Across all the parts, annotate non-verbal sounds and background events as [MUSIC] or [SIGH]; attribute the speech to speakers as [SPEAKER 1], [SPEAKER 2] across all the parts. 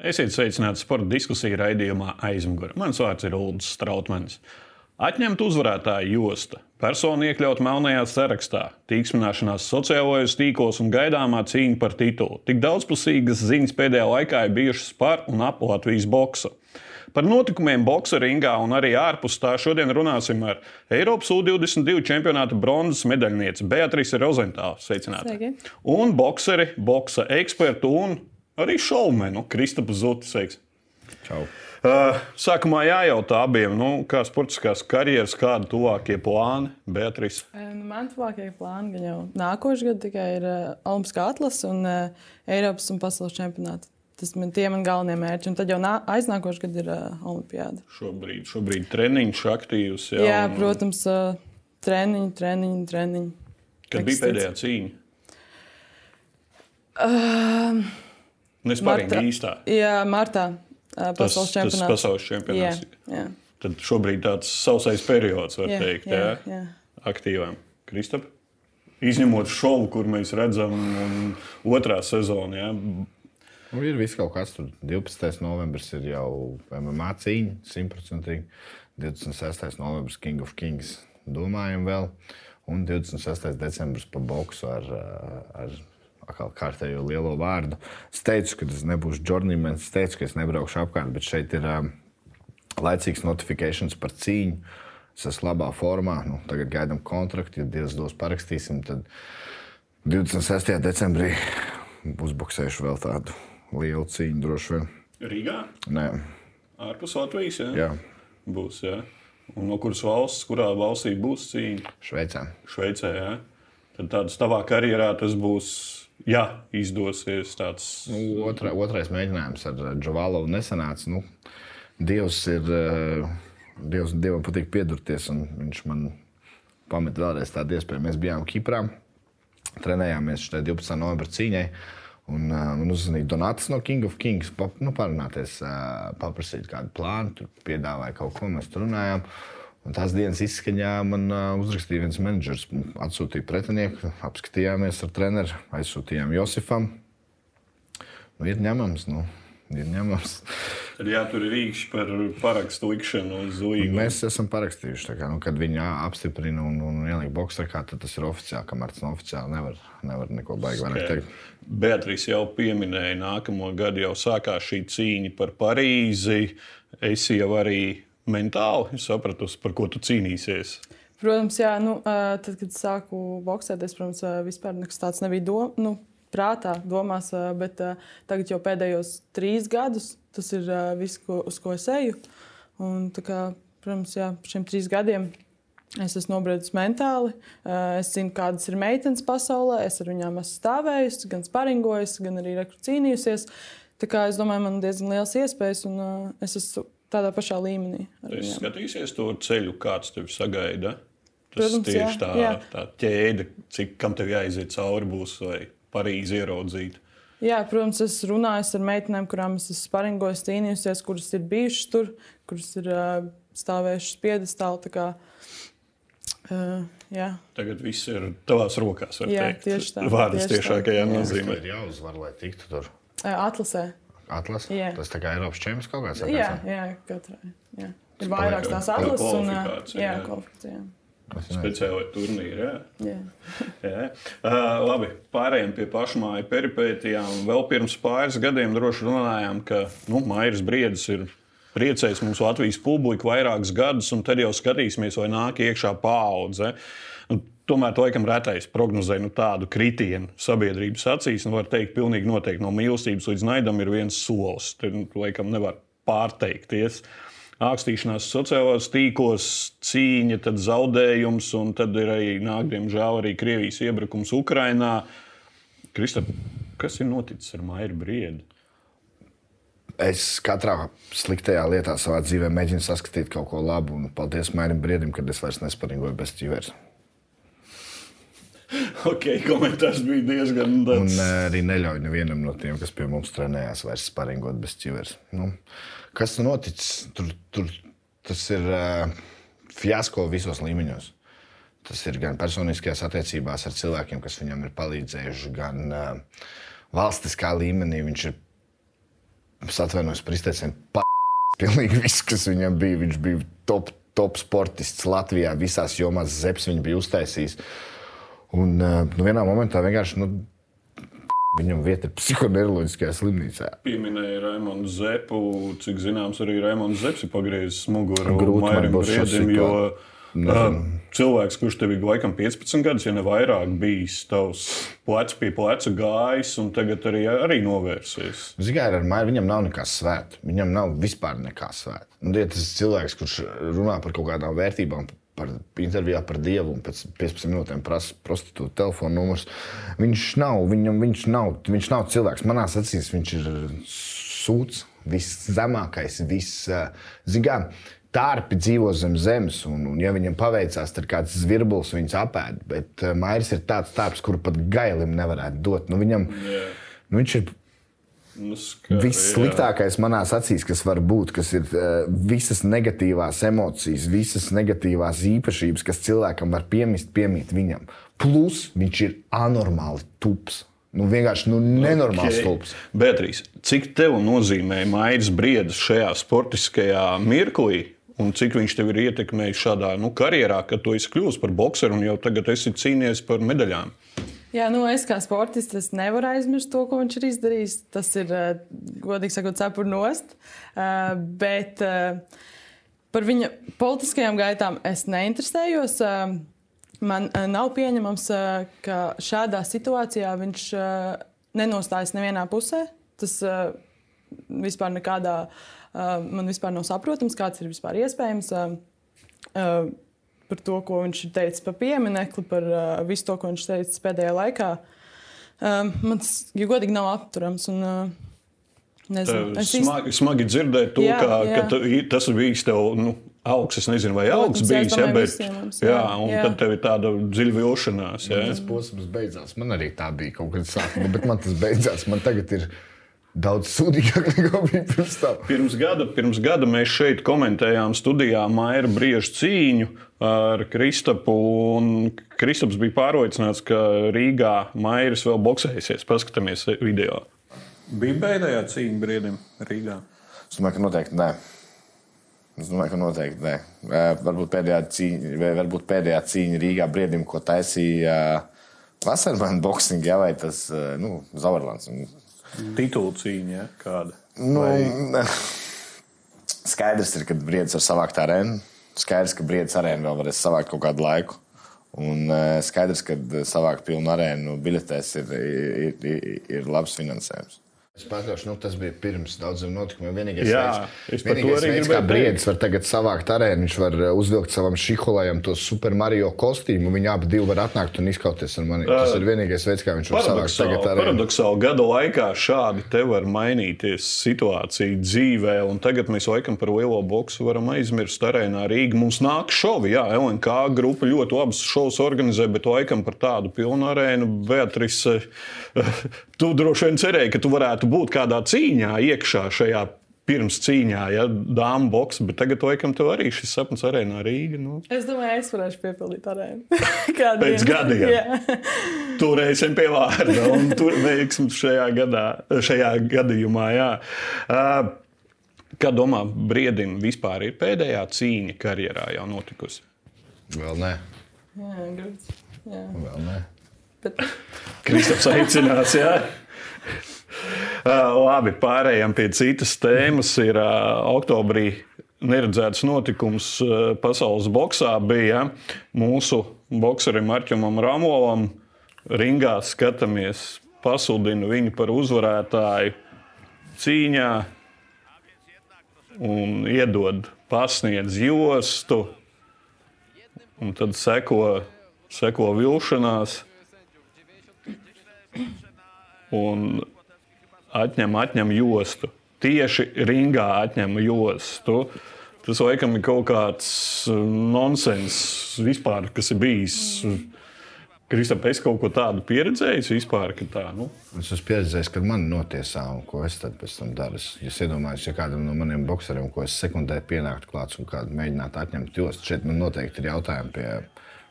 [SPEAKER 1] Esiet sveicināti sporta diskusiju raidījumā aizmugurē. Mans vārds ir Ulrichs Strautmans. Atņemt uzvarētāju josta, personu iekļaut melnajā sarakstā, tīksmināšanās sociālajos tīklos un gaidāmā cīņa par titulu. Tik daudzpusīgas ziņas pēdējā laikā ir bijušas par un ap Latvijas boksu. Par notikumiem boxa ringā un arī ārpus tā šodien runāsim ar Eiropas U-22 čempionāta bronzas medaļnieci Beatrice Rozentālu. Sveicināti!
[SPEAKER 2] Sveiki.
[SPEAKER 1] Un boxeri, boxa ekspertu un arī šovmenu Kristapu Zutu. Sveiks!
[SPEAKER 3] Čau.
[SPEAKER 1] Uh, sākumā jājautā abiem, nu, kā sportiskās karjeras, kādi tuvākie plāni, Beatrice.
[SPEAKER 2] Eh, Nu, man tuvākie plāni gan jau nākošais gads tikai ir uh, Olimpiskā atlase un uh, Eiropas un pasaules čempionāts. Tas man tie man galvenie mērķi. Un tad jau nā, aiznākošais gads ir uh, Olimpiāda.
[SPEAKER 1] Šobrīd, šobrīd treniņš aktīvs.
[SPEAKER 2] Jā, jā protams, uh, treniņi, treniņi, treniņi.
[SPEAKER 1] Kad bija pēdējā cīņa?
[SPEAKER 2] Uh,
[SPEAKER 1] Nesparīgi
[SPEAKER 2] Martā.
[SPEAKER 1] īstā.
[SPEAKER 2] jā, martā.
[SPEAKER 1] Tas,
[SPEAKER 2] pasaules
[SPEAKER 1] tas
[SPEAKER 2] čempionāts.
[SPEAKER 1] pasaules
[SPEAKER 2] Jā,
[SPEAKER 1] čempionāts.
[SPEAKER 2] jā,
[SPEAKER 1] Tad šobrīd tāds sausais periods, var
[SPEAKER 2] jā,
[SPEAKER 1] teikt,
[SPEAKER 2] jā,
[SPEAKER 1] jā,
[SPEAKER 2] jā.
[SPEAKER 1] aktīvām. Kristap? Izņemot šovu, kur mēs redzam, un otrā sezona. Jā.
[SPEAKER 3] Nu, ir viss kaut kas tur. 12. novembris ir jau MMA cīņa, simtprocentīgi. 26. novembris King of Kings domājam vēl. Un 26. decembris pa boksu ar, ar atkal kārtējo lielo vārdu. Es teicu, ka tas nebūs journeyman, es teicu, ka es nebraukšu apkārt, bet šeit ir um, laicīgs notifikācijas par cīņu. Es esmu labā formā, nu, tagad gaidām kontraktu. Ja Dievs dos parakstīsim, tad 26. decembrī uzbuksēšu vēl tādu lielu cīņu droši vien.
[SPEAKER 1] Rīgā?
[SPEAKER 3] Nē,
[SPEAKER 1] Ārpus Latvijas? Jā.
[SPEAKER 3] jā,
[SPEAKER 1] Būs, jā. Un no kuras valsts, kurā valstī būs cīņa?
[SPEAKER 3] Šveicē.
[SPEAKER 1] Šveicē, jā. Tad tāds tavā karjerā tas būs, ja izdosies tāds.
[SPEAKER 3] Nu, otra, otrais mēģinājums ar Džovalovu nesanāca. Nu, Dievs ir. eh, Dievs, Dievam patīk piedurties, un viņš man pameta vēlreiz tādu iespēju. Mēs bijām Kiprā, trenējāmies šajā 12. novembrī cīņai. Un, uh, man uzzvanīja Donats no King of Kings, pa, nu, parunāties, uh, paprasīt kādu plānu, piedāvāja kaut ko, mēs tur runājām. Un tās dienas izskaņā man uh, uzrakstīja viens menedžers, atsūtīja pretinieku, apskatījāmies ar treneru, aizsūtījām Josifam. Nu, ir ņemams, nu, ir ņemams.
[SPEAKER 1] Tad jātur ir rīkšķi par parakstu likšanu uz līgumu.
[SPEAKER 3] Mēs esam parakstījuši, kā, nu, kad viņi apstiprina un, un ieliek boxā, tad tas ir oficiāli. Kamēr tas nav oficiāli, nevar, nevar neko baigi vairāk teikt.
[SPEAKER 1] Beatrice jau pieminēja, nākamo gadu jau sākās šī cīņa par Parīzi. Es jau arī mentāli sapratu, par ko tu cīnīsies.
[SPEAKER 2] Protams, jā, nu, tad, kad sāku boxēties, protams, ā, vispār nekas tāds nebija dom, nu, prātā, domās, bet tagad jau pēdējos trīs gadus tas ir viss, ko, uz ko es eju. Un, kā, protams, jā, šiem trīs gadiem es esmu nobriedis mentāli. Es zinu, kādas ir meitenes pasaulē. Es ar viņām esmu stāvējusi, gan sparingojusi, gan arī cīnījusies. Tā kā es domāju, man ir diezgan liels iespējas, un ā, es esmu tādā pašā līmenī.
[SPEAKER 1] Es skatīsies to ceļu, kāds tev sagaida. Tas
[SPEAKER 2] Protams,
[SPEAKER 1] tieši
[SPEAKER 2] jā,
[SPEAKER 1] tā,
[SPEAKER 2] jā.
[SPEAKER 1] tā ķēde, cik kam tev jāiziet cauri, būs vai Parīzi ieraudzīt.
[SPEAKER 2] Jā, protams, es runāju ar meitenēm, kurām es esmu sparingojis, cīnījusies, kuras ir bijušas tur, kuras ir uh, stāvējušas piedestālā. kā, Uh, jā,
[SPEAKER 1] Tagad viss ir tavās rokās.
[SPEAKER 2] Jā,
[SPEAKER 1] teikt.
[SPEAKER 2] tieši tā,
[SPEAKER 1] Vārdas
[SPEAKER 2] tieši
[SPEAKER 1] tiešākajā
[SPEAKER 2] Jā.
[SPEAKER 1] nozīmē.
[SPEAKER 3] Ir jāuzvar, lai tiktu tur.
[SPEAKER 2] atlasē.
[SPEAKER 3] Atlases.
[SPEAKER 2] Jā.
[SPEAKER 3] Tas tā kā Eiropas čempions kaut kāds.
[SPEAKER 2] Jā, jā, katrai. Jā. Ir vairākas tās atlases un jā,
[SPEAKER 1] jā.
[SPEAKER 2] kvalifikācijā.
[SPEAKER 1] Speciāli turnīri. Jā.
[SPEAKER 2] Jā. [LAUGHS]
[SPEAKER 1] Jā. Uh, labi, pārējiem pie pašmāju peripētijām. Vēl pirms pāris gadiem droši runājām, ka nu, Mairis Briedis ir priecējis mums Latvijas publiku vairākus gadus, un tad jau skatīsimies, vai nāk iekšā paudze. Un Tomēr to laikam retais prognozē nu, tādu kritienu sabiedrības acīs. Nu, var teikt, pilnīgi noteikti no mīlestības līdz naidam ir viens solis. Tur nu, laikam nevar pārteikties. Ākstīšanās sociālajos tīklos, cīņa, tad zaudējums, un tad ir arī nāk, diemžēl, arī Krievijas iebrukums Ukrajinā. Kristap, kas ir noticis ar Mairu Briedu?
[SPEAKER 3] Es katrā sliktajā lietā savā dzīvē mēģinu saskatīt kaut ko labu. Un paldies Mairim Briedim, kad es vairs nesparingoju bez ķīveres.
[SPEAKER 1] Ok, komentārs bija diezgan
[SPEAKER 3] Un
[SPEAKER 1] tāds.
[SPEAKER 3] eh, arī neļauju nevienam no tiem, kas pie mums trenējās, vairs sparingot bez ķīveres. Nu, kas tur noticis? Tur, tur, tas ir uh, fiasko visos līmeņos. Tas ir gan personiskajās attiecībās ar cilvēkiem, kas viņam ir palīdzējuši, gan uh, valstiskā līmenī. Viņš ir es atvainojos par izteicienu. Pilnīgi viss, kas viņam bija. Viņš bija top, top sportists Latvijā, visās jomās zeps viņa bija uztaisījis. Un uh, nu, vienā momentā vienkārši. Nu, [LAUGHS] Viņam vieta ir psihoneiroloģiskajā slimnīcā.
[SPEAKER 1] Pieminēja Raimonu Zepu. Cik zināms, arī Raimons Zeps ir pagriezis muguru Mairim Briedim, jo
[SPEAKER 3] Nezinu.
[SPEAKER 1] uh, cilvēks, kurš tev ir laikam 15 gadus, ja ne vairāk, bijis tavs plecs pie pleca gājis un tagad arī, arī novērsies.
[SPEAKER 3] Zinām, ar Maiju viņam nav nekā svēta. Viņam nav vispār nekā svēta. Un, ja tas ir cilvēks, kurš runā par kaut kādām vērtībām, par intervijā par dievu, un pēc 15 minūtēm prasa prostitūta telefona numurs, viņš nav, viņam, viņš nav, viņš nav cilvēks. Manā acīs viņš ir sūds, viszemākais, viss, zinām. Tārpi dzīvo zem zemes, un, un ja viņam paveicās, tad kāds zvirbulis viņus apēd. Bet uh, Mairis ir tāds tārps, kuru pat gailim nevarētu dot. Nu, viņam,
[SPEAKER 1] Jā.
[SPEAKER 3] nu, viņš ir
[SPEAKER 1] Nu, ska-
[SPEAKER 3] Viss sliktākais manā acīs, kas var būt, kas ir uh, visas negatīvās emocijas, visas negatīvās īpašības, kas cilvēkam var piemist, piemīt viņam. Plus viņš ir anormāli tups. Nu, vienkārši nu, nenormāls okay. tups.
[SPEAKER 1] Beatrīs, cik tev nozīmē Mairis Briedis šajā sportiskajā mirklī? Un cik viņš tev ir ietekmējis šādā nu, karjerā, kad tu esi kļuvis par boxeru un jau tagad esi cīnījies par medaļām?
[SPEAKER 2] Jā, nu es kā sportists nevaru aizmirst to, ko viņš ir izdarījis. Tas ir, eh, godīgi sakot, cepur nost. Eh, Bet eh, par viņa politiskajām gaitām es neinteresējos. Man nav pieņemams, ka šādā situācijā viņš nenostājas nevienā pusē. Tas vispār nekādā, man vispār nav saprotams, kāds ir vispār iespējams. Par to, ko viņš ir teicis par pieminiekli, par uh, visu to, ko viņš teica pēdējā laikā. Um, man tas, ja godīgi, nav apturams. Un, uh, nezinu, es īsti-
[SPEAKER 1] smagi, smagi dzirdēt to,
[SPEAKER 2] Jā,
[SPEAKER 1] ka,
[SPEAKER 2] jā.
[SPEAKER 1] ka tu, tas ir bijis tev. Nu, Augs, es nezinu, vai augs
[SPEAKER 2] Protams, jā, es
[SPEAKER 1] bijis, ja,
[SPEAKER 2] domāju,
[SPEAKER 1] bet,
[SPEAKER 2] mums,
[SPEAKER 1] jā,
[SPEAKER 2] jā,
[SPEAKER 1] un
[SPEAKER 2] jā.
[SPEAKER 1] tad tev ir tāda dziļa vilšanās. Jā.
[SPEAKER 3] Tas posms beidzās. Man arī tā bija kaut kad sākumā, bet man tas beidzās. Man tagad ir daudz sūdīgāk [LAUGHS] nekā bija pirms tam.
[SPEAKER 1] Pirms gada, pirms gada mēs šeit komentējām studijā Maija Brieža cīņu ar Kristapu. un Kristaps bija pārliecināts, ka Rīgā Mairis vēl boxēsies. Paskatāmies video. Bija pēdējā cīņa Briedim Rīgā.
[SPEAKER 3] Es domāju, ka noteikti nē. Es domāju, ka noteikti nē. Varbūt pēdējā cīņa, varbūt pēdējā cīņa Rīgā briedim, ko taisīja Vasarmāna boxing, jā, vai tas eh, nu, Zauerlands.
[SPEAKER 1] Titula cīņa, ja? kāda?
[SPEAKER 3] Nu, [LAUGHS] skaidrs ir, ka briedis var savākt arēnu. Skaidrs, ka briedis arēnu vēl varēs savākt kaut kādu laiku. Un eh, skaidrs, ka savākt pilnu arēnu biļetēs ir, ir, ir, ir labs finansējums. Es pats nu, tas bija pirms daudziem notikumiem. Vienīgais,
[SPEAKER 1] Jā, to
[SPEAKER 3] vienīgais veids,
[SPEAKER 1] gribēju
[SPEAKER 3] kā briedis var tagad savākt arēnu. Viņš var eh, uzvilkt savam šiholajam to Super Mario kostīmu. Viņi abi divi var atnākt un izkauties ar mani. Tas ir vienīgais veids, kā viņš var savākt tagad arēnu.
[SPEAKER 1] paradoxāli gada laikā šādi te var mainīties situācija dzīvē, un tagad mēs laikam par lielo boksu varam aizmirst arēnā Rīgā. Mums nāk šovi, jā, LNK grupa ļoti labus šovus organizē, bet laikam par tādu pilnu arēnu Beatrice, tu droši vien cerēji, ka tu varētu būt kādā cīņā iekšā šajā. Pirms cīņā, ja dāmas boxe, bet tagad, laikam, tev arī šis sapnis arēnā Rīgā. Nu,
[SPEAKER 2] Es domāju, es varēšu piepildīt arēnu. [LAUGHS] Kādu
[SPEAKER 1] Pēc gadiem.
[SPEAKER 2] Jā. [LAUGHS]
[SPEAKER 1] turēsim pie vārda un tur veiksmi šajā, gadā, šajā gadījumā. Jā. Kā domā, Briedim vispār ir pēdējā cīņa karjerā jau notikusi?
[SPEAKER 3] Vēl nē,
[SPEAKER 2] Jā, grūts. Jā.
[SPEAKER 3] vēl nē.
[SPEAKER 2] Bet, [LAUGHS]
[SPEAKER 1] Kristaps aicinās, jā. [LAUGHS] Labi, pārējām pie citas tēmas. Ir oktobrī neredzēts notikums pasaules boxā. Bija ja? mūsu bokserim Arčumam Ramovam. Ringā skatāmies, pasludina viņu par uzvarētāju cīņā un iedod pasniedz jostu. Un tad seko, seko vilšanās un atņem, atņem jostu. Tieši ringā atņem jostu. Tas laikam ir kaut kāds uh, nonsens vispār, kas ir bijis. Kristap, es kaut ko tādu pieredzēju vispār, ka tā, nu,
[SPEAKER 3] Es esmu pieredzējis, kad man notiesā, un ko es tad pēc tam daru. Es iedomājos, ja kādam no maniem boxeriem, ko es sekundē pienāktu klāts un kādu mēģinātu atņemt jostu, šeit man noteikti ir jautājumi pie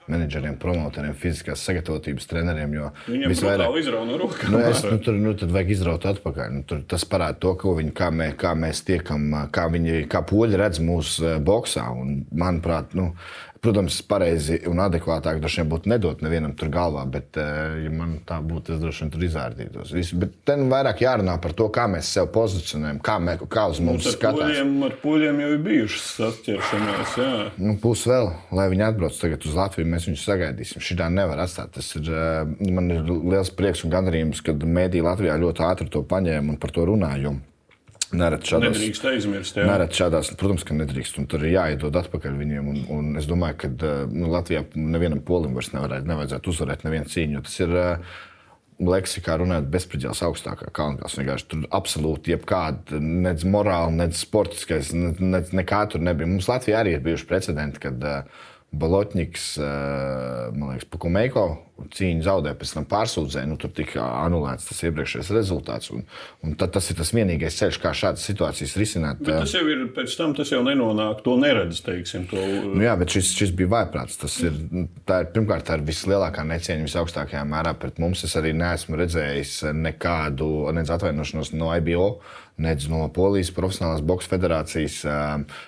[SPEAKER 3] menedžeriem, promotoriem, fiziskās sagatavotības treneriem.
[SPEAKER 1] Viņam visvairāk izraut no rokām.
[SPEAKER 3] Nu, es, nu, tur nu, vajag izraut atpakaļ. Nu, tur, tas parāda to, viņi, kā, mē, kā mēs tiekam, kā, viņi, kā poļi redz mūsu boxā. Un, manuprāt, nu, Protams, pareizi un adekvātāk droši vien būtu nedot nevienam tur galvā, bet, eh, ja man tā būtu, es droši vien tur izvērtītos. Visu. Bet te nu vairāk jārunā par to, kā mēs sevi pozicionējam, kā, mē, kā uz mums nu, skatās.
[SPEAKER 1] Puļiem, ar puļiem jau ir bijušas saķeršanās. Jā.
[SPEAKER 3] Nu, Pūs vēl, lai viņi atbrauc tagad uz Latviju, mēs viņus sagaidīsim. Šitā nevar atstāt. Tas ir, eh, man ir liels prieks un gandarījums, ka mēdī Latvijā ļoti ātri to paņēma un par to runāja.
[SPEAKER 1] Nerad šādās, nedrīkst aizmirst. Jā.
[SPEAKER 3] Nerad šādās, protams, ka nedrīkst. Tur ir jāiedod atpakaļ viņiem. Un, un es domāju, ka nu, Latvijā nevienam polim vairs nevarētu, nevajadzētu uzvarēt nevienu cīņu. Tas ir leksikā runājot bezspridzels augstākā kalnā. Vienkārši tur absolūti jebkāda, nedz morāla, nedz sportiskais, nedz, nekā tur nebija. Mums Latvijā arī ir bijuši precedenti, kad uh, Balotņiks, uh, man liekas, Pakumeiko cīņu zaudēja, pēc tam pārsūdzēja, nu, tur tika anulēts tas iepriekšējais rezultāts. Un, un tas ir tas vienīgais ceļš, kā šādas situācijas risināt.
[SPEAKER 1] Bet tas jau ir pēc tam, tas jau nenonāk, to neredz, teiksim. To...
[SPEAKER 3] Nu, jā, bet šis, šis bija vaiprāts. Tas ir, tā ir, pirmkārt, tā ir vislielākā necieņa visaugstākajā mērā pret mums. Es arī neesmu redzējis nekādu atvainošanos no IBO nedz no Polijas profesionālās boxe federācijas.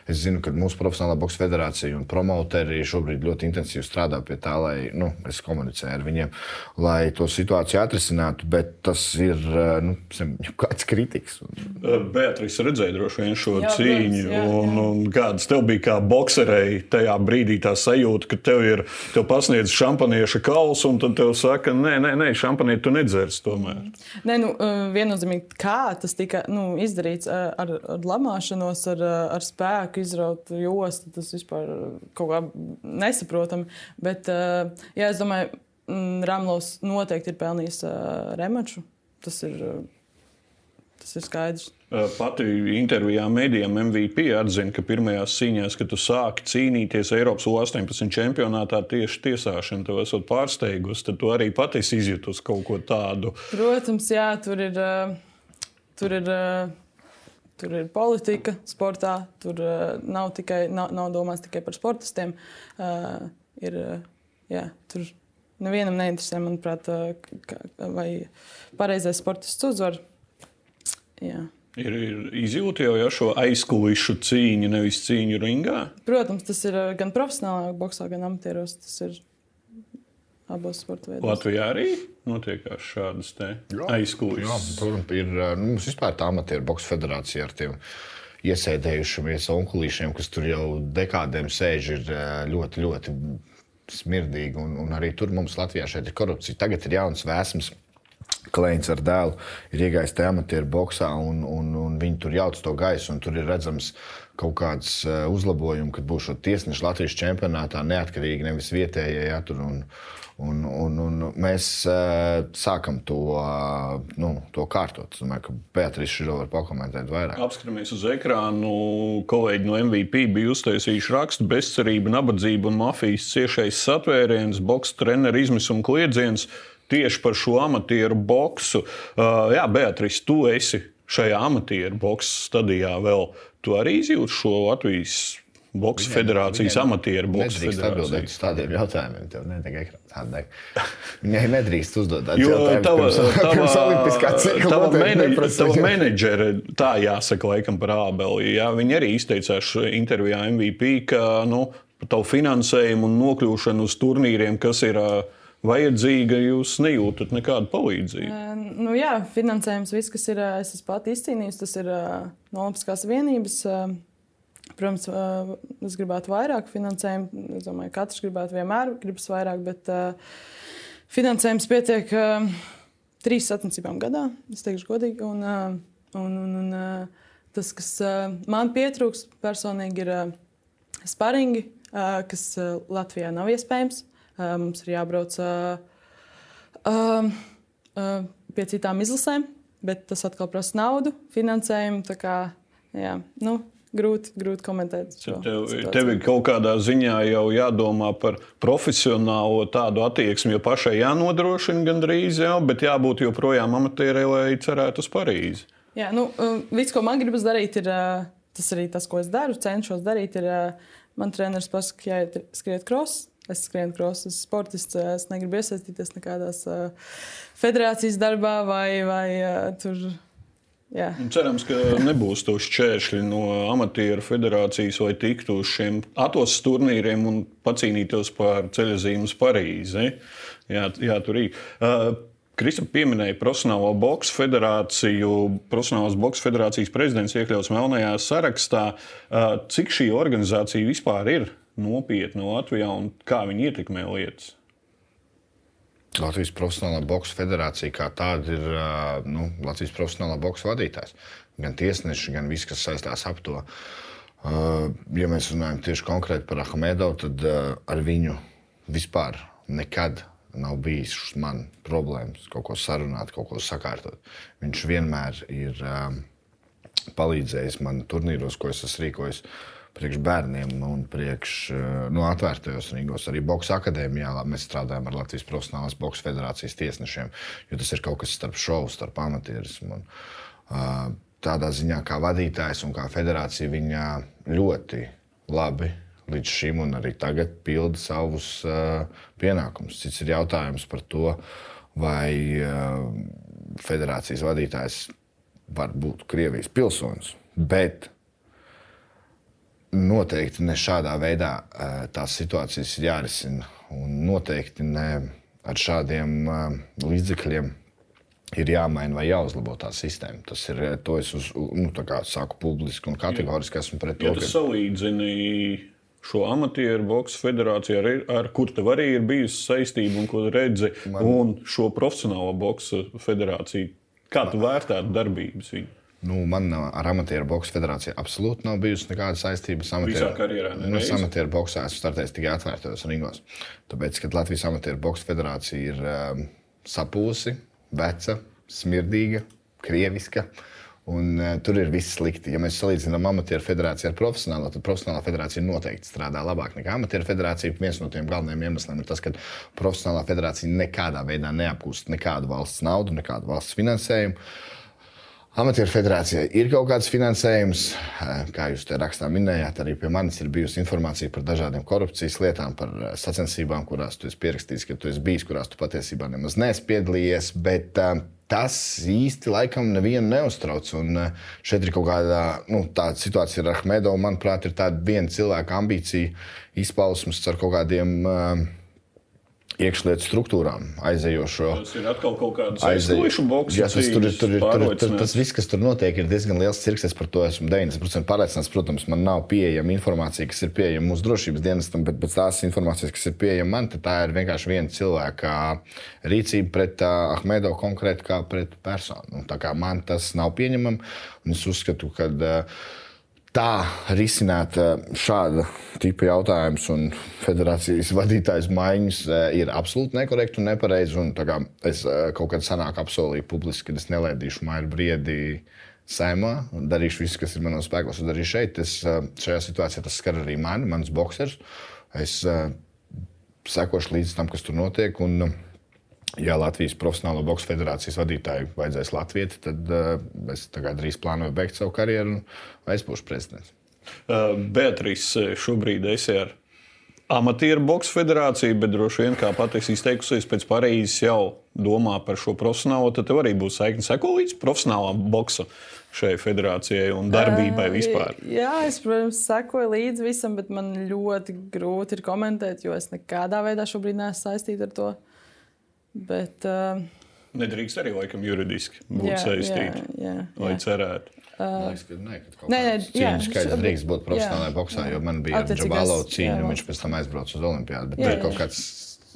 [SPEAKER 3] Es zinu, ka mūsu profesionālā boxe federācija un promoteri šobrīd ļoti intensīvi strādā pie tā, lai nu, es komunicēju ar viņiem, lai to situāciju atrisinātu. Bet tas ir nu, kāds kritiks.
[SPEAKER 1] Beatrice redzēja droši vien šo jā, cīņu. Jā, jā. Un, un kādas tev bija kā bokserei tajā brīdī tā sajūta, ka tev ir tev pasniedz šampanieša kauls, un tad tev saka, nē, nē, nē šampanieti tu nedzers tomēr.
[SPEAKER 2] Nē, nu, viennozīmīgi kā tas tika. Nu, izdarīts ar, ar lamāšanos, ar, ar spēku, izraut jostu. Tas vispār kaut kā nesaprotami. Bet jā, es domāju, mm, Rāmlos noteikti ir pelnījis remaču. Tas ir, tas ir skaidrs.
[SPEAKER 1] Pati intervijā mēdījiem MVP atzina, ka pirmajās cīņās, kad tu sāki cīnīties Eiropas U-18 čempionātā tieši tiesāšanu, tev esot pārsteigusi, tad tu arī pati izjutusi kaut ko tādu.
[SPEAKER 2] Protams, jā, tur ir. Uh Tur ir, uh, tur ir politika sportā, tur uh, nav, tikai, nav, nav domāts tikai par sportistiem. Uh, ir, jā, tur nevienam neinteresē, manuprāt, vai pareizais sportists uzvar. Jā.
[SPEAKER 1] Ir, ir izjūta jau ja, šo aizkulisku cīņu, nevis cīņu ringā.
[SPEAKER 2] Protams, tas ir gan profesionālā boxā, gan amatieros. Tas ir abos sporta veidos.
[SPEAKER 1] Latvijā arī notiek šādas aizkulisēs.
[SPEAKER 3] Protams, ir nu, mums vispār tā amatieru boxe federācija ar tiem iesēdējušamies onkulīšiem, kas tur jau dekādēm sēž, ir ļoti, ļoti smirdīgi. Un, un arī tur mums Latvijā ir korupcija. Tagad ir jauns vēsmas. Klēns ar dēlu ir iegājis tajā amatieru boxā, un, un, un viņi tur jauc to gaisu. Tur ir redzams kaut kāds uzlabojums, kad būs tiesneši Latvijas čempionātā neatkarīgi, nevis vietējie. Ja, tur, un, Un, un, un mēs uh, sākam to, uh, nu, to kārtot. Es domāju, ka Beatrice šo var pakomentēt vairāk.
[SPEAKER 1] Apskatāmies uz ekrānu. Kolēģi no MVP bija uztaisījuši rakstu bezcerība, nabadzība un mafijas ciešais satvēriens, boks treneru izmisuma kliedziens tieši par šo amatieru boksu. Uh, jā, Beatrice, tu esi šajā amatieru boksu stadijā vēl. Tu arī izjūti šo Latvijas Boks federācijas, amatieru boks
[SPEAKER 3] federācijas. atbildēt uz tādiem jautājumiem. Tev nedeg ekrānā. Viņai nedrīkst uzdot tādus jautājumus. Tava, pirms, tava, pirms olimpiskā cikla
[SPEAKER 1] tava, menedž, tava menedžere, tā jāsaka laikam par ābeli. Jā, viņi arī izteicās intervijā MVP, ka nu, tavu finansējumu un nokļūšanu uz turnīriem, kas ir vajadzīga, jūs nejūtat nekādu palīdzību.
[SPEAKER 2] Nu, jā, finansējums, viss, kas ir, es esmu pati izcīnījis, tas ir no Olimpiskās vienības Protams, es gribētu vairāk finansējumu. Es domāju, ka katrs gribētu vienmēr gribas vairāk, bet finansējums pietiek trīs sacensībām gadā, es teikšu godīgi. Un, un, un, un, tas, kas man pietrūks personīgi, ir sparingi, kas Latvijā nav iespējams. Mums ir jābrauc pie citām izlasēm, bet tas atkal prasa naudu, finansējumu. Kā, jā, nu, grūti, grūti komentēt.
[SPEAKER 1] Tev, tev ir kaut kādā ziņā jau jādomā par profesionālo tādu attieksmi, jo pašai jānodrošina gandrīz, jau, bet jābūt joprojām amatierei, lai cerētu uz Parīzi.
[SPEAKER 2] Jā, nu, um, viss, ko man gribas darīt, ir tas arī tas, ko es daru, cenšos darīt. Ir, man treneris pasaka, ka jāiet skriet krosu. Es skrienu krosu, esmu sportists, es negribu iesaistīties nekādās uh, federācijas darbā vai, vai uh, tur. Jā.
[SPEAKER 1] Cerams, ka nebūs to šķēršļi no amatieru federācijas, lai tiktu uz šiem atos turnīriem un pacīnītos par ceļojumu Parīzi. Jā, jā, tur ir. Uh, Krista pieminēja Profesionālo boxe federāciju. Profesionālās boxe federācijas prezidents iekļauts melnajā sarakstā. Cik šī organizācija vispār ir nopietna Latvijā un kā viņi ietekmē lietas?
[SPEAKER 3] Latvijas Profesionālā boxe federācija kā tāda ir nu, Latvijas profesionālā boxe vadītājs. Gan tiesneši, gan viss, kas saistās ap to. Ja mēs runājam tieši konkrēti par Ahmedovu, tad ar viņu vispār nekad nav bijis man problēmas kaut ko sarunāt, kaut ko sakārtot. Viņš vienmēr ir palīdzējis man turnīros, ko es esmu rīkojis. Priekš bērniem un priekš nu, atvērtajos ringos. Arī Boks akadēmijā mēs strādājam ar Latvijas Profesionālās Boks federācijas tiesnešiem, jo tas ir kaut kas starp šovu, starp amatierismu. Uh, tādā ziņā, kā vadītājs un kā federācija, viņa ļoti labi līdz šim un arī tagad pilda savus uh, pienākumus. Cits ir jautājums par to, vai uh, federācijas vadītājs var būt Krievijas pilsonis. Bet noteikti ne šādā veidā uh, tās situācijas ir jārisina. Un noteikti ne ar šādiem uh, līdzekļiem ir jāmaina vai jāuzlabo tā sistēma. Tas ir to, es uz, nu, saku publiski un kategoriski esmu pret to.
[SPEAKER 1] Ja tu ka... salīdzini šo amatieru boxe federāciju, ar, ar kur tev arī ir bijusi saistība un ko redzi, Man... un šo profesionālo boxe federāciju. Kā tu vērtētu darbības viņu?
[SPEAKER 3] Nu, man ar amatieru boxe federāciju absolūti nav bijusi nekāda saistība.
[SPEAKER 1] Amatieru, karjerā,
[SPEAKER 3] nu, es amatieru boxā esmu startējis tikai atvērtos ringos. Tāpēc, kad Latvijas amatieru boxe federācija ir um, sapūsi, veca, smirdīga, krieviska, uh, Un, uh, tur ir viss slikti. Ja mēs salīdzinām amatieru federāciju ar profesionālo, tad profesionālā federācija noteikti strādā labāk nekā amatieru federācija. Viens no tiem galvenajiem iemesliem ir tas, ka profesionālā federācija nekādā veidā neapgūst nekādu valsts naudu, nekādu valsts finansējumu. Amatieru federācijai ir kaut kāds finansējums, kā jūs te rakstā minējāt, arī pie manis ir bijusi informācija par dažādiem korupcijas lietām, par sacensībām, kurās tu esi pierakstījis, ka tu esi bijis, kurās tu patiesībā nemaz neesi piedalījies. Bet, uh, tas īsti laikam nevienu neuztrauc. Un šeit ir kaut kāda nu, situācija ar Ahmedovu. Manuprāt, ir tāda viena cilvēka ambīcija izpausmes ar kaut kādiem. Uh, iekšlietu struktūrām aizejošo.
[SPEAKER 1] Tas ir atkal kaut kāds aizējošs boks. Jā, tas,
[SPEAKER 3] tur, tur, tur, tur, tas viss, kas tur notiek, ir diezgan liels cirks. Es par to esmu 90% pārliecināts. Protams, man nav pieejama informācija, kas ir pieejama mūsu drošības dienestam, bet pēc tās informācijas, kas ir pieejama man, tā ir vienkārši viena cilvēka rīcība pret uh, Ahmedovu konkrēti kā pret personu. Nu, tā kā man tas nav pieņemami, un es uzskatu, ka uh, tā risināt eh, šāda tipa jautājumus un federācijas [LAUGHS] vadītājas maiņas eh, ir absolūti nekorekti un nepareizi. Un es eh, kaut kad senāk apsolīju publiski, ka es nelēdīšu mairu briedi saimā, darīšu visu, kas ir manos spēkos, un darīšu šeit. Es, šajā situācijā tas skar arī mani, mans boxers. Es sekošu līdz tam, kas tur notiek. Un, ja Latvijas Profesionālo boxe federācijas vadītāju vajadzēs Latvijai, tad uh, es drīz plānoju beigt savu karjeru un es būšu prezidents.
[SPEAKER 1] Uh, Beatrice, šobrīd esi ar amatieru boxe federāciju, bet droši vien, kā pati izteikusies, pēc Parīzes jau domā par šo profesionālo, tad tev arī būs saikni seko līdz profesionālām boxe šai federācijai un darbībai vispār?
[SPEAKER 2] Jā, es, protams, sekoju līdzi visam, bet man ļoti grūti ir komentēt, jo es nekādā veidā šobrīd neesmu saistīta ar to. Bet, uh,
[SPEAKER 1] Nedrīkst arī laikam juridiski būt saistīti. Lai cerētu.
[SPEAKER 3] Uh, Liekas, ka nē, ka nē, nē, cīņas skaits drīkst būt profesionālajā boxā, jo man bija Džabalo cīņu, un viņš pēc tam aizbrauca uz Olimpiādu. Bet jā, jā. kaut kāds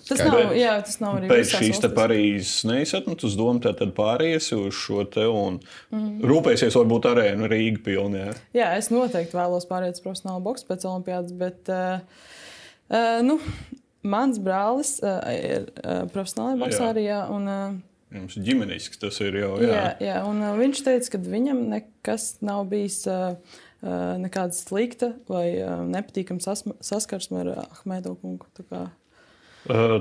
[SPEAKER 2] Tas nav, jā, tas nav arī
[SPEAKER 1] pēc šīs Parīzes neizsatnes uz domu, tad pāriesi uz šo te un mm. rūpēsies, varbūt arēnu Rīga pilnē.
[SPEAKER 2] Jā. jā, es noteikti vēlos pāriet uz profesionālu boksu pēc Olimpiādas, bet uh, uh, nu, Mans brālis uh, ir uh, profesionālajā boxā arī. Jā, un, uh,
[SPEAKER 1] Jums ģimenisks tas ir jau.
[SPEAKER 2] Jā, jā, jā un uh, viņš teica, ka viņam nekas nav bijis. Uh, nekāda slikta vai nepatīkama saskarsme ar Ahmedu kungu.
[SPEAKER 1] Uh,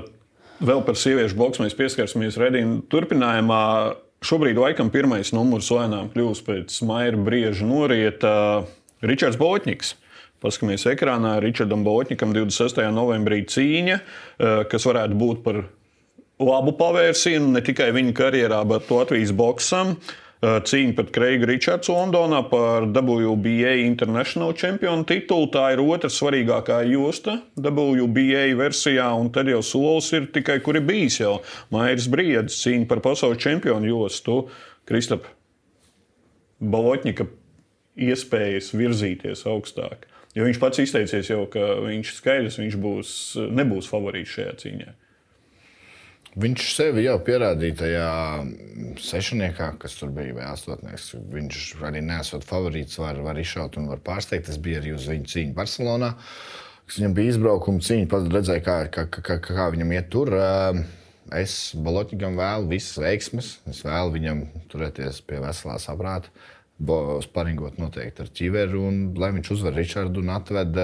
[SPEAKER 1] vēl par sieviešu boxu mēs pieskarsimies redzējuma turpinājumā. Šobrīd laikam pirmais numurs lēnām kļūst pēc Maira Brieža norieta Ričards Botņiks paskatāmies ekrānā, Ričardam Botņikam 26. novembrī cīņa, kas varētu būt par labu pavērsienu ne tikai viņa karjerā, bet Latvijas boxam. Cīņa pret Kreigu Richards Londonā par WBA International čempionu titulu. Tā ir otra svarīgākā josta WBA versijā, un tad jau solis ir tikai, kur ir bijis jau Mairis Briedis cīņa par pasaules čempionu jostu. Kristap, Balotņika iespējas virzīties augstāk. Jo viņš pats izteicies jau, ka viņš skaidrs, viņš būs, nebūs favorīts šajā cīņā.
[SPEAKER 3] Viņš sevi jau pierādīja tajā sešniekā, kas tur bija, vai astotnieks. Viņš arī nesot favorīts, var, var izšaut un var pārsteigt. Tas bija arī uz viņu cīņu Barcelonā. Viņam bija izbraukuma cīņa, pats redzēja, kā, kā, kā, kā viņam iet tur. Es Balotņikam vēlu visas veiksmes. Es vēlu viņam turēties pie veselā saprāta, sparingot noteikti ar ķiveru, un lai viņš uzvar Richardu un atved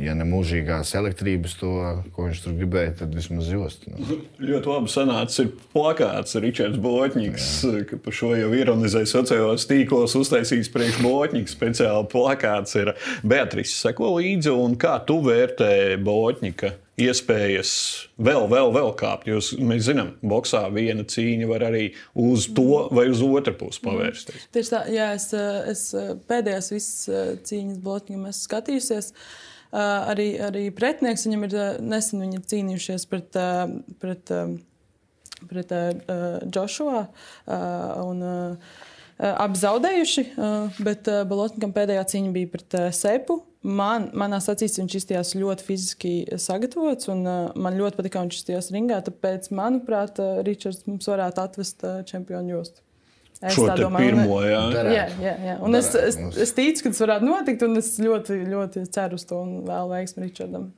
[SPEAKER 3] ja ne mūžīgās elektrības, to, ko viņš tur gribēja, tad vismaz jost. Nu.
[SPEAKER 1] Ļoti labi sanāca. Ir plakāts Ričards Botņiks, ka par šo jau ironizēja sociālajos tīklos, uztaisījis priekš Botņiks. Speciāli plakāts ir Beatrice. Seko līdzi, un kā tu vērtē Botņika? Iespējas vēl, vēl, vēl kāpt. Jo mēs zinām, ka boxā viena cīņa var arī uz to vai uz otru pusi pavērsties.
[SPEAKER 2] Mm. Tieši tā, jā, es, es pēdējās visas cīņas Botņikam esmu skatījusies. Uh, arī, arī pretinieks viņam ir nesen viņi ir cīnījušies pret, pret, pret Joshua. Un, Abi zaudējuši, bet Balotnikam pēdējā cīņa bija pret Sepu. Man, manā acīs viņš izstījās ļoti fiziski sagatavots, un man ļoti patika, kā viņš izstījās ringā. Tāpēc, manuprāt, Ričards mums varētu atvest čempionu jostu.
[SPEAKER 1] Es šo domāju, pirmo,
[SPEAKER 2] jā. Jā, jā, jā. Un es, es, es ticu, ka tas varētu notikt, un es ļoti, ļoti ceru uz to un vēl veiksmi Ričardam.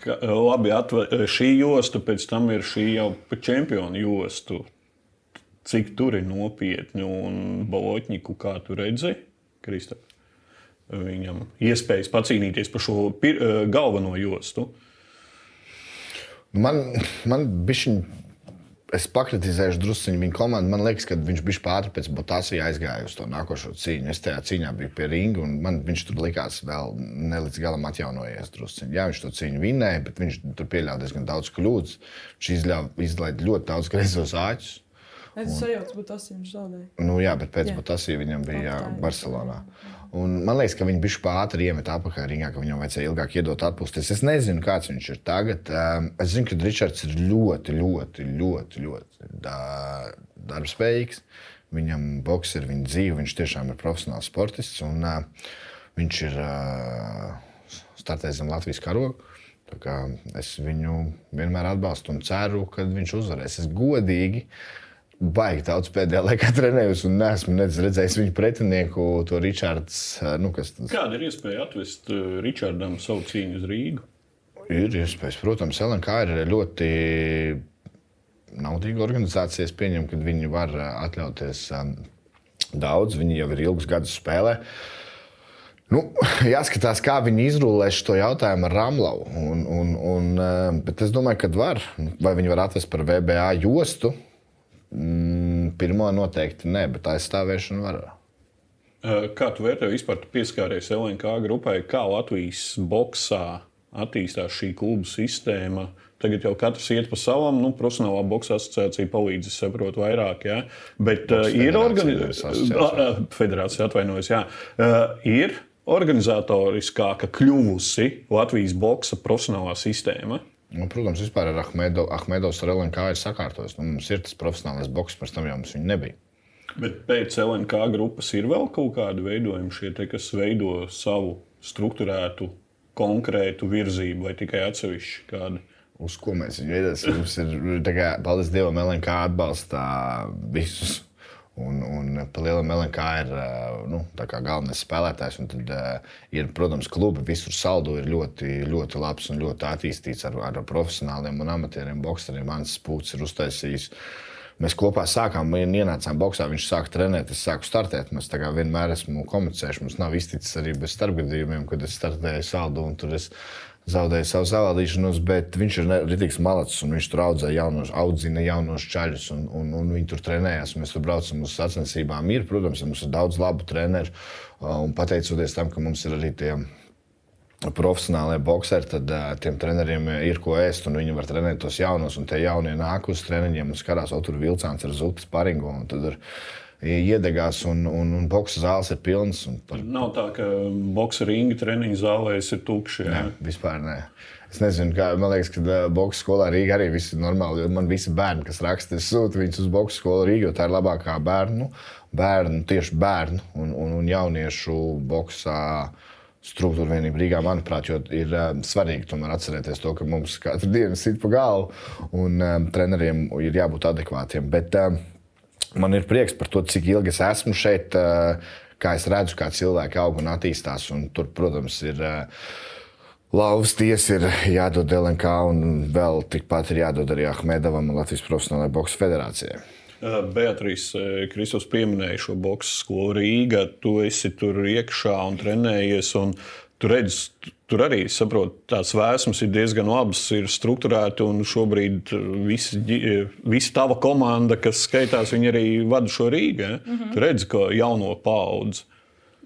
[SPEAKER 1] Ka, labi, atve, šī josta pēc tam ir šī jau čempionu jostu. Cik tur ir nopietni un balotņiku, kā tu redzi, Kristap? Viņam iespējas pacīnīties par šo pir, galveno jostu.
[SPEAKER 3] Man, man bija es pakritizēšu druskuļi viņa komandu. Man liekas, ka viņš bija pāri pēc Botasija aizgāja uz to nākošo cīņu. Es tajā cīņā biju pie ringa, un man viņš tur likās vēl ne līdz galam atjaunojies. Drusciņ. Jā, viņš to cīņu vinēja, bet viņš tur pieļāva diezgan daudz kļūdas. Viņš izlaiž ļoti daudz [LAUGHS] greizos āķus.
[SPEAKER 2] Es sajūtu, ka tas viņš zaudēja.
[SPEAKER 3] Nu, jā, bet pēc tam viņam bija jā, Barcelonā. Un man liekas, ka viņi bija pāri iemet apakšā ringā, ka viņam vajadzēja ilgāk iedot atpūsties. Es nezinu, kāds viņš ir tagad. Es zinu, ka Ričards ir ļoti, ļoti, ļoti, ļoti darbspējīgs. Viņam boks ir viņa dzīve, viņš tiešām ir profesionāls sportists. Un, uh, viņš ir uh, startējis zem Latvijas karoga. Es viņu vienmēr atbalstu un ceru, ka viņš uzvarēs. Es godīgi baigi daudz pēdējā laikā trenējos un neesmu redzējis viņu pretinieku, to Ričards. Nu, kas...
[SPEAKER 1] Kāda ir iespēja atvest Ričardam savu cīņu uz Rīgu?
[SPEAKER 3] Ir iespējas, protams, LNK ir ļoti naudīga organizācija. Es pieņemu, ka viņi var atļauties daudz, viņi jau ir ilgus gadus spēlē. Nu, [LAUGHS] jāskatās, kā viņi izrullēs šo jautājumu ar un, bet es domāju, ka var. Vai viņi var atvest par VBA jostu, Mm, pirmo noteikti ne, bet aizstāvēšanu var.
[SPEAKER 1] Kā tu vērtē vispār pieskāries LNK grupai, kā Latvijas boxā attīstās šī klubu sistēma? Tagad jau katrs iet pa savam, nu, profesionālā boxa asociācija palīdz, es saprotu, vairāk. Ja? Bet uh, ir organizācija, federācija atvainojas, jā. Uh, ir organizatoriskāka kļuvusi Latvijas boxa profesionālā sistēma.
[SPEAKER 3] Nu, protams, vispār ar Ahmedo, Ahmedovs ar LNK ir sakārtojis. Nu, mums ir tas profesionālais boks, pirms tam jau mums viņa nebija.
[SPEAKER 1] Bet pēc LNK grupas ir vēl kaut kādi veidojumi, šie, te, kas veido savu struktūrētu, konkrētu virzību vai tikai atsevišķi kādu.
[SPEAKER 3] Uz ko mēs viņu veidojam? Mums ir, kā, paldies Dievam, LNK atbalsta visus Un, un Palielam LNK ir nu, galvenais spēlētājs. Tad uh, ir, protams, klubi visur saldo ir ļoti, ļoti labs un ļoti attīstīts ar, ar profesionāliem un amatieriem. Bokseriem Mans Spūts ir uztaisījis. Mēs kopā sākām, ienācām boxā, viņš sāka trenēt, es sāku startēt. Mēs vienmēr esam komunicējuši. Mums nav izticis arī bez starpgadījumiem, kad es startēju saldu. Tur es zaudēja savu savādīšanos, bet viņš ir rītīgs malacis un viņš tur audzēja jaunos, audzina jaunos čaļus un, un, un viņi tur trenējās. Mēs tur braucam uz sacensībām. Ir, protams, mums ir daudz labu treneru un pateicoties tam, ka mums ir arī tie profesionālie boxeri, tad uh, tiem treneriem ir ko ēst, un viņi var trenēt tos jaunos. Un tie jaunie nāk uz treniņiem un skatās, tur vilciens ar zupas paringu. Un tad ir iedegās, un, un, un boxe zāles ir pilnas.
[SPEAKER 1] Par... Nav tā, ka boxe ringa treniņu zālēs ir tukši.
[SPEAKER 3] Nē, vispār nē. Es nezinu, kā man liekas, ka boxe skolā Rīgā arī viss ir normāli. Man visi bērni, kas raksta, es sūtu viņus uz boxe skolu Rīgā, jo tā ir labākā bērnu, bērnu tieši bērnu un, un, un jauniešu boxā. Struktūra vienība Rīgā, manuprāt, ir uh, svarīgi tomēr atcerēties to, ka mums katru dienu sit pa galvu un uh, treneriem ir jābūt adekvātiem. Bet uh, man ir prieks par to, cik ilgi es esmu šeit, uh, kā es redzu, kā cilvēki aug un attīstās. Un tur, protams, ir. Uh, Lauvas tiesa ir jādod LNK, un vēl tikpat ir jādod arī Ahmedovam un Latvijas Profesionālajai Boxe federācijai.
[SPEAKER 1] Beatrīs Kristus pieminēja šo boxe skolu Rīgā. Tu esi tur iekšā un trenējies. Un tu redzi, tur arī saproti, tās vēsmas ir diezgan labas, ir strukturēti. Un šobrīd visi, visa tava komanda, kas skaitās, viņi arī vada šo Rīgā. Mm -hmm. Tu redzi, ka jauno paudzi.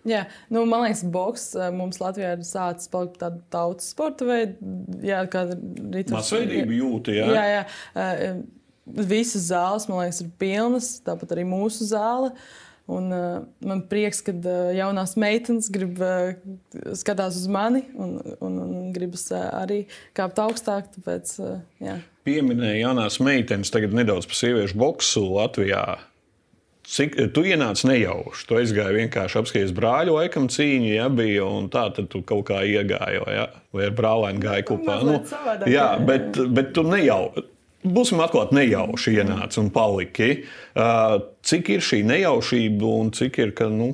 [SPEAKER 2] Jā, nu, man liekas, boks mums Latvijā ir sācis palikt tāda tautas sporta veida, kāda ir rīta.
[SPEAKER 1] Masveidība jūta, jā.
[SPEAKER 2] jā, jā visas zāles, man liekas, ir pilnas, tāpat arī mūsu zāle. Un, uh, man prieks, ka uh, jaunās meitenes grib uh, skatās uz mani un, un, un gribas uh, arī kāpt augstāk. Tāpēc, uh, jā.
[SPEAKER 1] Pieminēja jaunās meitenes, tagad nedaudz par sieviešu boksu Latvijā. Cik tu ienāci nejauši? Tu aizgāji vienkārši apskatīties brāļu, laikam cīņa, ja bija, un tā tad tu kaut kā iegāji, ja? vai ar brālēnu gāji kopā.
[SPEAKER 2] Nu,
[SPEAKER 1] jā, bet, bet tu nejauši būsim atklāti, nejauši ienāca un palika. Uh, cik ir šī nejaušība un cik ir ka, nu,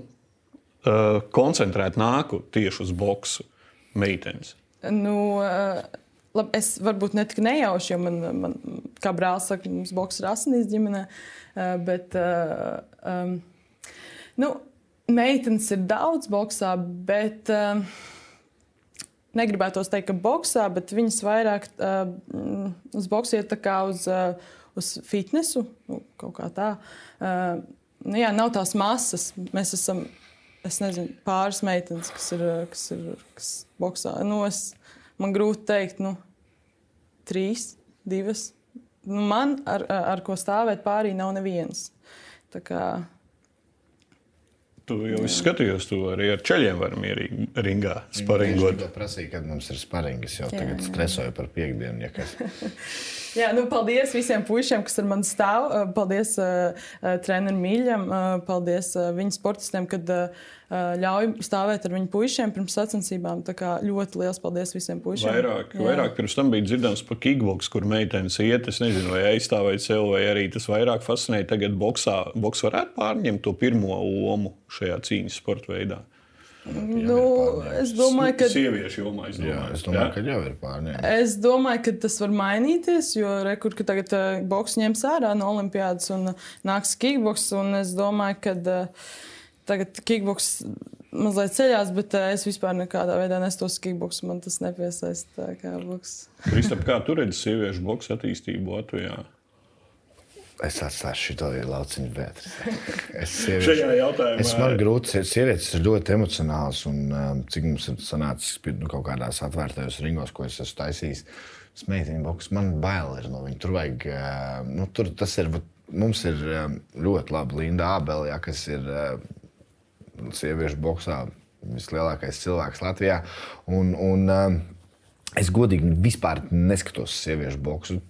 [SPEAKER 1] koncentrēta nāku tieši uz boxu meitenes?
[SPEAKER 2] Nu, labi, es varbūt ne tik nejauši, jo man, man kā brālis saka, mums boks ir asinīs ģimenē. Bet, um, nu, meitenes ir daudz boxā, bet. Uh, negribētos teikt, ka boxā, bet viņas vairāk uh, uz boxu iet kā uz, uh, uz fitnesu, nu, kaut kā tā. Uh, nu, jā, nav tās masas. Mēs esam, es nezinu, pāris meitenes, kas ir, kas ir kas boxā. Nu, es, man grūti pateikt, nu, trīs, divas. Nu, man ar, ar ko stāvēt pārī nav nevienas. Tā kā,
[SPEAKER 1] Tu jau skatījos, tu arī ar ceļiem vari mierīgi ringā sparingot.
[SPEAKER 3] Es prasīju, kad mums ir sparingi. Es jau jā, tagad jā. stresoju par piekdienu. Ja [LAUGHS]
[SPEAKER 2] jā, nu, paldies visiem puišiem, kas ar mani stāv. Paldies uh, trenerim Mīļam, uh, paldies uh, viņa sportistiem, kad uh, ļauj stāvēt ar viņu puišiem pirms sacensībām. Tā kā ļoti liels paldies visiem puišiem.
[SPEAKER 1] Vairāk, jā. vairāk pirms tam bija dzirdams par kickboks, kur meitenes iet. Es nezinu, vai aizstāvēt sev, vai arī tas vairāk fascinēja. Tagad boksā, boks varētu pārņemt to pirmo lomu šajā cīņas sporta veidā.
[SPEAKER 2] Nu, es domāju, ka.
[SPEAKER 1] Sieviešu jomā, es domāju,
[SPEAKER 3] jā, es domāju jā? ka jau ir pārņemta.
[SPEAKER 2] Es domāju, ka tas var mainīties, jo rekur, ka tagad uh, boks ņems ārā no olimpiādas un uh, nāks kickboks. Un es domāju, ka uh, tagad kickboks mazliet ceļās, bet uh, es vispār nekādā veidā nestos kickboks. Man tas nepiesaista kā boks.
[SPEAKER 1] Kristap, kā tu redzi sieviešu boks attīstību Latvijā?
[SPEAKER 3] Es atstāšu šo lauciņu Beatrice. Es [LAUGHS]
[SPEAKER 1] šajā jautājumā.
[SPEAKER 3] Es man grūti, sievietes ir ļoti emocionāls un um, cik mums ir sanācis nu, kaut kādās atvērtajos ringos, ko es esmu taisījis. Smeitiņu boks, man bail ir no viņa. Tur vajag, uh, nu, tur tas ir, mums ir um, ļoti labi Linda Ābele, ja, kas ir uh, sieviešu boxā vislielākais cilvēks Latvijā. Un, un, uh, Es godīgi vispār neskatos sieviešu boxu.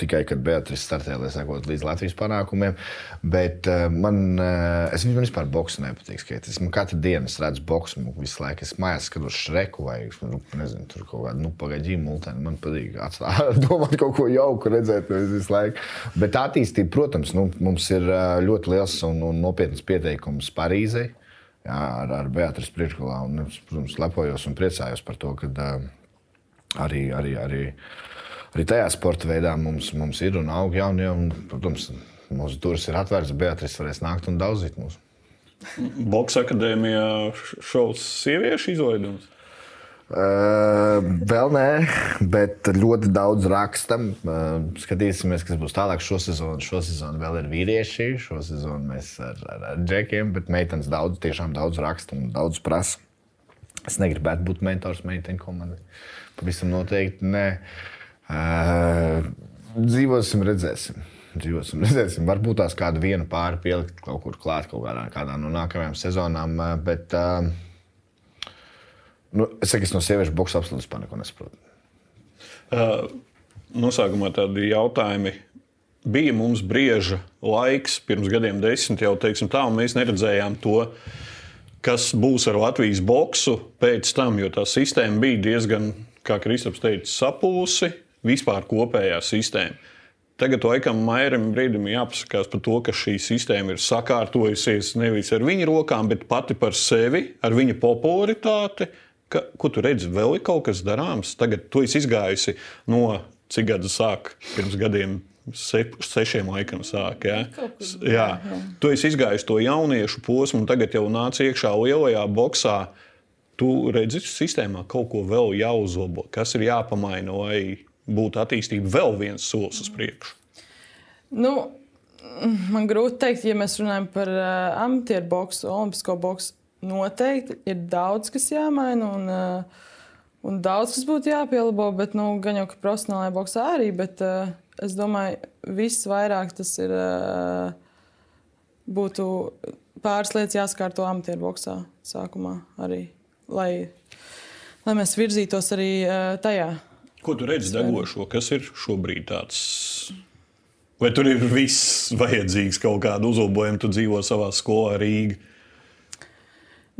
[SPEAKER 3] Tikai kad Beatrice startēja, lai sekotu līdz Latvijas panākumiem. Bet uh, man, uh, es man vispār boxu nepatīk skatīties. Man katru dienu es redzu boxu visu laiku. Es mājās skatos šreku vai nu, nezinu, tur kaut kādu nu, pagaidīju multeni. Man patīk atstāt, [LAUGHS] domāt kaut ko jauku, redzēt visu laiku. Bet attīstība, protams, nu, mums ir uh, ļoti liels un, un nopietns pieteikums Parīzei. Jā, ar, ar Beatrice priekšgalā. Un, es, protams, lepojos un priecājos par to, ka uh, arī, arī, arī, arī tajā sporta veidā mums, mums ir un aug jaunie. Un, protams, mūsu durvis ir atvērtas, Beatrice varēs nākt un daudzīt mūs.
[SPEAKER 1] Boks akadēmijā šovs sieviešu izlaidums.
[SPEAKER 3] Uh, vēl nē, bet ļoti daudz rakstam. Uh, skatīsimies, kas būs tālāk. Šo sezonu, šo sezonu vēl ir vīrieši. Šo sezonu mēs ar, ar, ar džekiem, bet meitenes daudz, tiešām daudz raksta un daudz prasa. Es negribētu būt mentors meiteņu komandai. Pavisam noteikti nē. Uh, dzīvosim, redzēsim. Dzīvosim, redzēsim. Varbūt tās kādu vienu pāri pielikt kaut kur klāt, kaut kādā, kādā no nākamajām sezonām. Bet uh, nu, es saku, es no sieviešu boxa absolūti neko nesaprotu.
[SPEAKER 1] Uh, noslēgumā tādi jautājumi. Bija mums brieža laiks, pirms gadiem, desmit jau teiksim, tā, un mēs neredzējām to, kas būs ar Latvijas boksu pēc tam, jo tā sistēma bija diezgan, kā Kristaps teica, sapūsi, vispār kopējā sistēma. Tagad laikam Mairam brīdim jāpasakās par to, ka šī sistēma ir sakārtojusies nevis ar viņa rokām, bet pati par sevi, ar viņa popularitāti. Ka, ko tu redzi, vēl ir kaut kas darāms? Tagad tu esi izgājusi no cik gadu sāk pirms gadiem. Se, sešiem laikam sāk. Ja? Jā. jā. Tu esi izgājis to jauniešu posmu, un tagad jau nāc iekšā lielajā boxā. Tu redzi, ka sistēmā kaut ko vēl jāuzlabo, kas ir jāpamaina, lai būtu attīstība vēl viens solis uz priekšu.
[SPEAKER 2] Nu, man grūti pateikt, ja mēs runājam par uh, amatieru boxu, olimpisko boxu. Noteikti ir daudz, kas jāmaina. Un, uh, Un daudz kas būtu jāpielabo, bet nu, gan jau ka profesionālajā boxā arī. Bet, uh, es domāju, viss vairāk tas ir. Uh, būtu pāris lietas jāskārto amatieru boxā sākumā arī. Lai, lai mēs virzītos arī uh, tajā.
[SPEAKER 1] Ko tu redzi degošo? Kas ir šobrīd tāds? Vai tur ir viss vajadzīgs kaut kādu uzlabojumu? Tu dzīvo savā skolā Rīgā.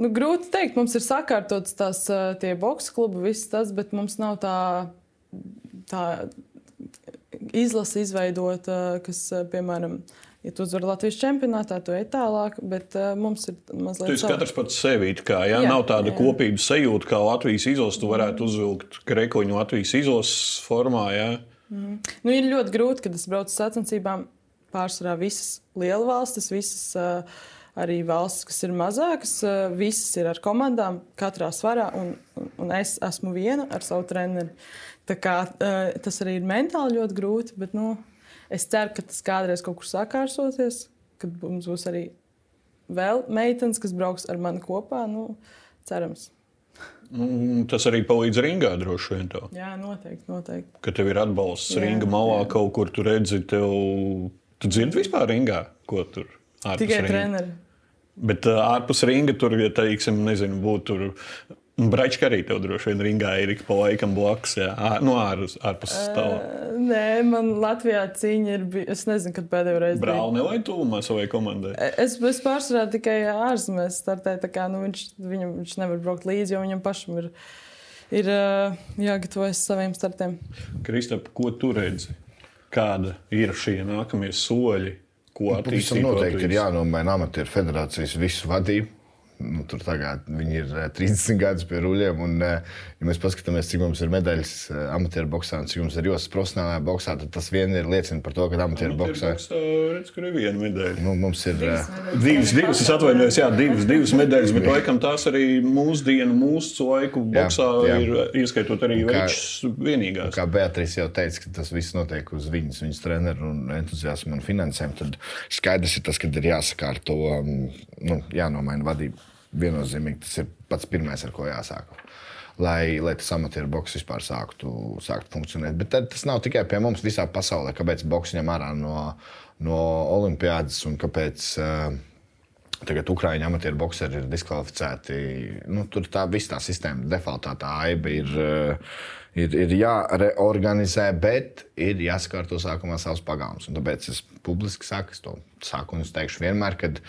[SPEAKER 2] Nu, grūti pateikt, mums ir sakārtots tās boxe klubi, viss tas, bet mums nav tā, tā izlase izveidota, kas, piemēram, ja tu uzvari Latvijas čempionātā, tu ej tālāk, bet mums ir mazliet.
[SPEAKER 1] Tu esi katrs pats sevi, kā ja? jā, nav tāda jā. kopības sajūta, kā Latvijas izlases. Tu varētu uzvilkt krekoņu Latvijas izlases formā. Jā.
[SPEAKER 2] Mm. Nu, ir ļoti grūti, kad es braucu uz sacensībām. Pārsvarā visas lielvalstis, visas uh, arī valstis, kas ir mazākas, eh, visas ir ar komandām, katrā svarā, un, un es esmu viena ar savu treneri. Tā kā, eh, tas arī ir mentāli ļoti grūti, bet nu, es ceru, ka tas kādreiz kaut kur sakārsosies, kad mums būs arī vēl meitenes, kas brauks ar mani kopā. Nu, cerams.
[SPEAKER 1] Nu, tas arī palīdz ringā droši vien.
[SPEAKER 2] Tā. Jā, noteikti, noteikti.
[SPEAKER 1] Ka tev ir atbalsts jā, ringa malā, jā. kaut kur tu redzi, tev, tu dzirdi vispār ringā, ko tur
[SPEAKER 2] Tikai ringa. treneri.
[SPEAKER 1] Bet uh, ārpus ringa tur, ja teiksim, nezinu, būtu. Bračka arī tev droši vien ringā ir ik pa laikam blakus. Jā, no ārpus ārpus stāvā.
[SPEAKER 2] Uh, nē, man Latvijā cīņa ir bijusi. Es nezinu, kad pēdējo reizi.
[SPEAKER 1] Brāli vai tūmā savai komandai?
[SPEAKER 2] Es, es pārsvarā tikai ārzemēs startēju. Kā, nu, viņš, viņam, viņš nevar braukt līdzi, jo viņam pašam ir, ir jāgatavojas saviem startiem.
[SPEAKER 1] Kristap, ko tu redzi? Kāda ir šie nākamie soļi? Ko nu, attīstīt.
[SPEAKER 3] Noteikti ir jānomaina amatieru federācijas visu vadību. Nu, tur tagad viņi ir 30 eh, gadus pie ruļļiem. Un, eh, ja mēs paskatāmies, cik mums ir medaļas eh, amatieru boxā un cik mums ir jostas profesionālajā boxā, tad tas vien ir liecina par to, ka amatieru boxā
[SPEAKER 1] redz, ir viena medaļa.
[SPEAKER 3] Nu, mums ir
[SPEAKER 1] divas, divas, es atvainojos, jā, divas, divas medaļas, bet laikam tās arī mūsdienu, mūsu laiku boxā jā, jā. ir ieskaitot arī večs vienīgās.
[SPEAKER 3] Kā Beatrice jau teica, ka tas viss notiek uz viņas, viņas treneru un entuziasmu un finansēm, tad skaidrs ir tas, ka ir jāsakārto, nu, jānomaina vadība viennozīmīgi tas ir pats pirmais, ar ko jāsāk. Lai, lai tas amatieru boks vispār sāktu, sāktu funkcionēt. Bet tas nav tikai pie mums, visā pasaulē. Kāpēc boks ņem ārā no, no olimpiādas un kāpēc uh, tagad Ukrāņu amatieru boxeri ir diskvalificēti? Nu, tur tā viss tā sistēma, defaultā tā aiba ir. Uh, ir, ir jāreorganizē, bet ir jāsakārto sākumā savs. Un tāpēc es publiski saku, es to saku un es teikšu vienmēr, kad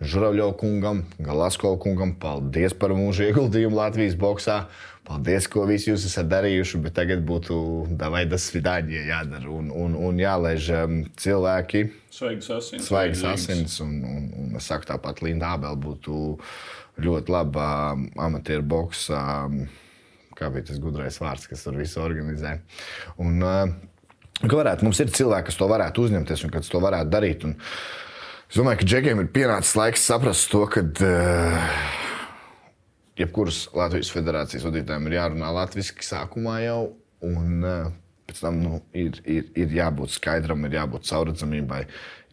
[SPEAKER 3] Žuravļo kungam, Galasko kungam, paldies par mūsu ieguldījumu Latvijas boxā. Paldies, ko visi jūs esat darījuši, bet tagad būtu davai das vidāņie jādara un, un, un jālaiž um, cilvēki.
[SPEAKER 1] Svaigas asins.
[SPEAKER 3] Svaigas asins un, un, un es saku tāpat Linda Abel būtu ļoti laba um, amatieru boxa. Um, kā bija tas gudrais vārds, kas tur visu organizē. Un, uh, ka varētu, mums ir cilvēki, kas to varētu uzņemties un kas to varētu darīt. Un es domāju, ka Džekiem ir pienācis laiks saprast to, ka uh, jebkuras Latvijas federācijas vadītājiem ir jārunā latviešu sākumā jau. Un, uh, Pēc tam nu, ir, ir, ir jābūt skaidram, ir jābūt caurredzamībai,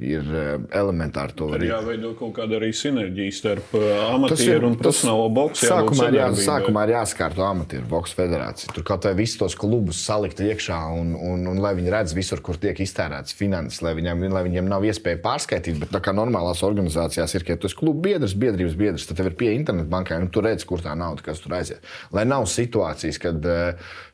[SPEAKER 3] ir uh, elementāri to var
[SPEAKER 1] jāveido kaut kāda arī sinerģija starp uh, amatieru un profesionālo boksu.
[SPEAKER 3] Sākumā jā, sākumā ir jāskārto amatieru boxe federācija. Tur kaut vai visus tos klubus salikt iekšā un, un, un lai viņi redz visur, kur tiek iztērēts finanses, lai viņiem, lai viņiem nav iespēja pārskaitīt. Bet tā kā normālās organizācijās ir, ka ja tu esi klubu biedrs, biedrības biedrs, tad tev ir pie internetbankai un tu redz, kur tā nauda, kas tur aiziet. Lai nav situācijas, kad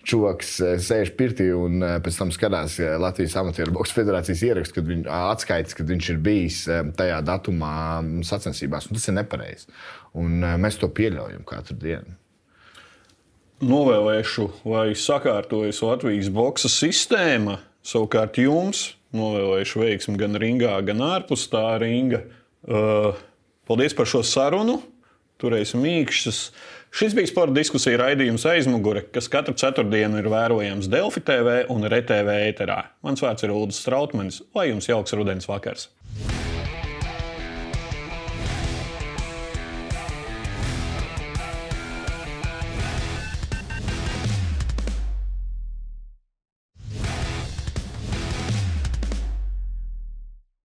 [SPEAKER 3] čoks uh, sēž pirtī un pēc tam skatās Latvijas amatieru boxe federācijas ierakstu, kad viņš atskaitas, kad viņš ir bijis uh, tajā datumā mm, sacensībās. Un tas ir nepareizi. Un uh, mēs to pieļaujam katru dienu.
[SPEAKER 1] Novēlēšu, lai sakārtojas Latvijas boxa sistēma. Savukārt jums novēlēšu veiksmi gan ringā, gan ārpus tā ringa. Uh, paldies par šo sarunu. Turēsim mīkšķus. Šis bija sporta diskusija raidījums aizmugure, kas katru ceturtdienu ir vērojams Delfi TV un RTV ēterā. Mans vārds ir Ulrichs Strautmanis. Lai jums jauks rudens vakars!